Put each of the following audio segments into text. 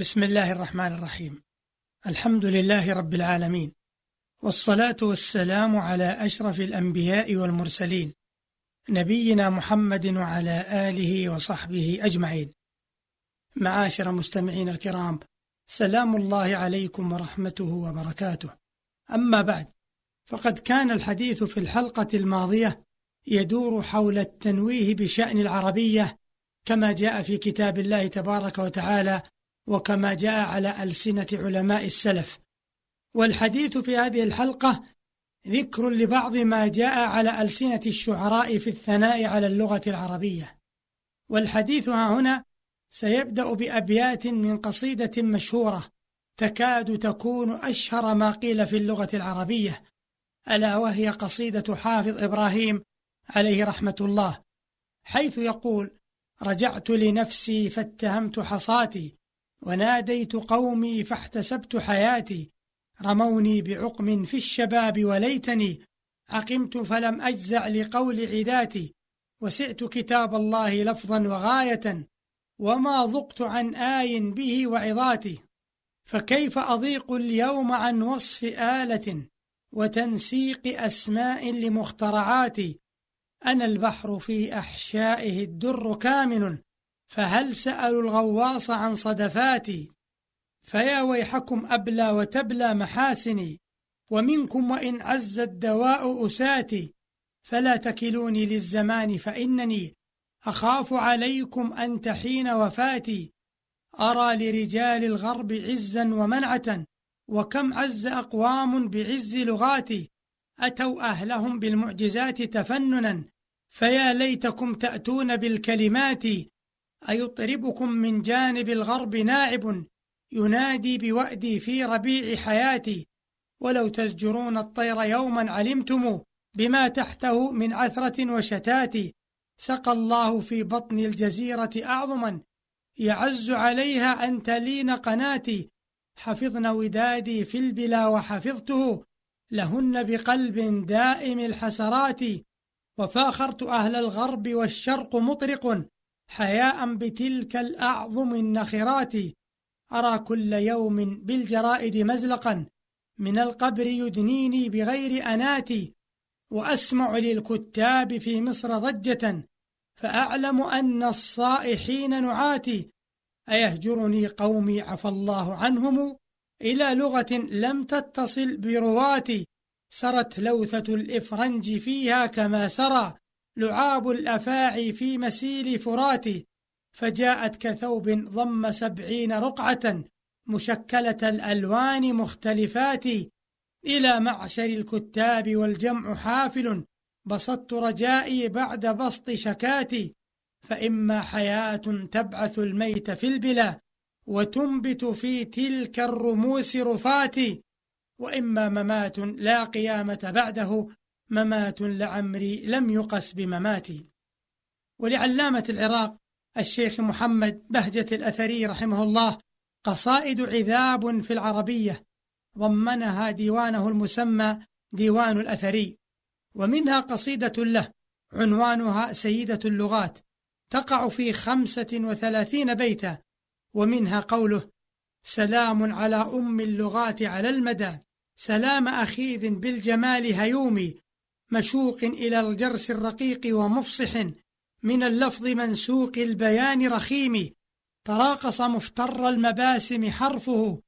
بسم الله الرحمن الرحيم. الحمد لله رب العالمين. والصلاة والسلام على أشرف الأنبياء والمرسلين نبينا محمد وعلى آله وصحبه أجمعين. معاشر مستمعين الكرام سلام الله عليكم ورحمته وبركاته. أما بعد فقد كان الحديث في الحلقة الماضية يدور حول التنويه بشأن العربية كما جاء في كتاب الله تبارك وتعالى وكما جاء على ألسنة علماء السلف. والحديث في هذه الحلقة ذكر لبعض ما جاء على ألسنة الشعراء في الثناء على اللغة العربية. والحديث ها هنا سيبدأ بأبيات من قصيدة مشهورة تكاد تكون أشهر ما قيل في اللغة العربية ألا وهي قصيدة حافظ إبراهيم عليه رحمة الله حيث يقول رجعت لنفسي فاتهمت حصاتي وناديت قومي فاحتسبت حياتي رموني بعقم في الشباب وليتني. عقمت فلم أجزع لقول عداتي. وسعت كتاب الله لفظا وغاية. وما ضقت عن آي به وعظاتي. فكيف أضيق اليوم عن وصف آلة وتنسيق أسماء لمخترعاتي؟ أنا البحر في أحشائه الدر كامن. فهل سألوا الغواص عن صدفاتي؟ فيا ويحكم أبلى وتبلى محاسني ومنكم وإن عز الدواء أساتي. فلا تكلوني للزمان فإنني أخاف عليكم أن تحين وفاتي. أرى لرجال الغرب عزا ومنعة وكم عز أقوام بعز لغاتي. أتوا أهلهم بالمعجزات تفننا فيا ليتكم تأتون بالكلمات. أيطربكم من جانب الغرب ناعب ينادي بوأدي في ربيع حياتي. ولو تزجرون الطير يوما علمتم بما تحته من عثرة وشتات. سقى الله في بطن الجزيرة أعظما. يعز عليها أن تلين قناتي. حفظن ودادي في البلا وحفظته. لهن بقلب دائم الحسرات. وفاخرت أهل الغرب والشرق مطرق. حياء بتلك الأعظم النخرات. أرى كل يوم بالجرائد مزلقا. من القبر يدنيني بغير أناتي. وأسمع للكتاب في مصر ضجة. فأعلم أن الصائحين نعاتي. أيهجرني قومي عفى الله عنهم؟ إلى لغة لم تتصل برواتي سرت لوثة الإفرنج فيها كما سرى. لعاب الأفاعي في مسيل فراتي فجاءت كثوب ضم سبعين رقعة مشكلة الألوان مختلفات. إلى معشر الكتاب والجمع حافل بسطت رجائي بعد بسط شكاتي. فإما حياة تبعث الميت في البلا وتنبت في تلك الرموس رفاتي. وإما ممات لا قيامة بعده ممات لعمري لم يقس بمماتي. ولعلامة العراق الشيخ محمد بهجة الأثري رحمه الله قصائد عذاب في العربية ضمنها ديوانه المسمى ديوان الأثري ومنها قصيدة له عنوانها سيدة اللغات تقع في خمسة وثلاثين بيتا ومنها قوله سلام على أم اللغات على المدى سلام أخيذ بالجمال هيومي مشوق إلى الجرس الرقيق ومفصح من اللفظ منسوق البيان رخيم. تراقص مفتر المباسم حرفه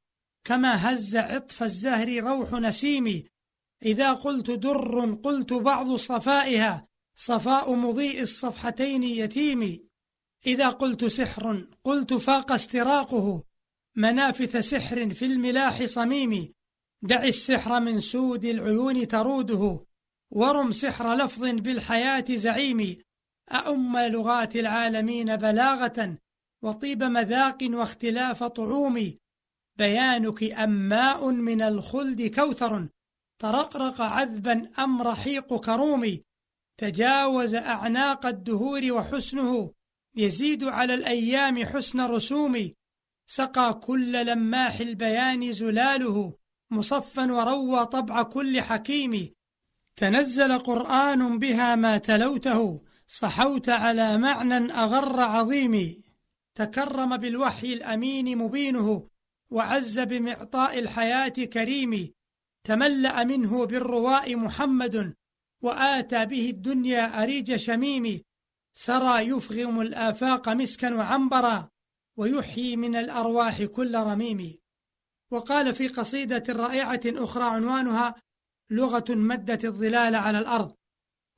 كما هز عطف الزهر روح نسيم. إذا قلت در قلت بعض صفائها صفاء مضيء الصفحتين يتيم. إذا قلت سحر قلت فاق استراقه منافث سحر في الملاح صميم. دع السحر من سود العيون تروده. ورم سحر لفظ بالحياة زعيم أأم لغات العالمين بلاغة وطيب مذاق واختلاف طعوم بيانك أماء من الخلد كوثر. ترقرق عذبا أم رحيق كروم تجاوز أعناق الدهور وحسنه. يزيد على الأيام حسن رسوم سقى كل لماح البيان زلاله. مصفا وروى طبع كل حكيم. تنزل قرآن بها ما تلوته صحوت على معنى أغر عظيم. تكرم بالوحي الأمين مبينه وعز بمعطاء الحياة كريم. تملأ منه بالرواء محمد وآتى به الدنيا أريج شميم. سرى يفغم الآفاق مسكا وعنبرا ويحيي من الأرواح كل رميم. وقال في قصيدة رائعة أخرى عنوانها لغة مدت الظلال على الأرض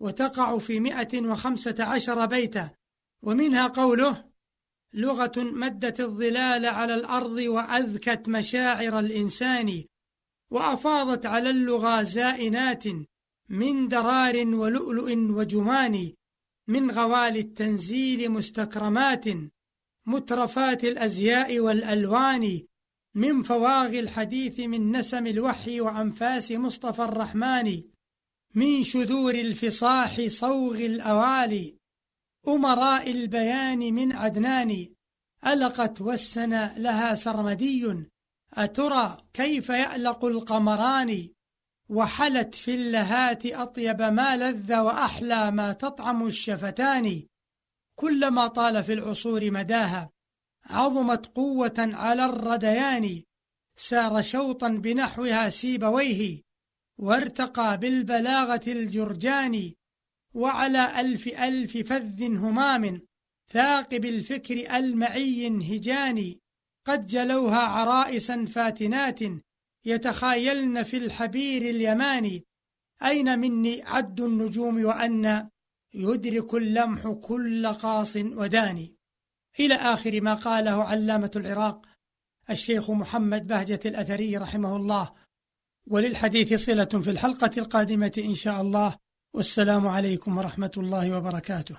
وتقع في مئة وخمسة عشر بيتا ومنها قوله لغة مدت الظلال على الأرض وأذكت مشاعر الإنسان وأفاضت على اللغى زائنات من درار ولؤلؤ وجمان من غوالي التنزيل مستكرمات مترفات الأزياء والألوان من فواغ الحديث من نسم الوحي وأنفاس مصطفى الرحمن من شذور الفصاح صوغ الأوالي أمراء البيان من عدنان ألقت والسنا لها سرمدي أترى كيف يألق القمران وحلت في اللهات أطيب ما لذ وأحلى ما تطعم الشفتان كلما طال في العصور مداها. عظمت قوة على الرديان. سار شوطا بنحوها سيبويه وارتقى بالبلاغة الجرجان. وعلى ألف ألف فذ همام ثاقب الفكر المعي هجان. قد جلوها عرائسا فاتنات يتخايلن في الحبير اليماني أين مني عد النجوم وأن يدرك اللمح كل قاص وداني إلى آخر ما قاله علامة العراق الشيخ محمد بهجة الأثري رحمه الله. وللحديث صلة في الحلقة القادمة إن شاء الله. والسلام عليكم ورحمة الله وبركاته.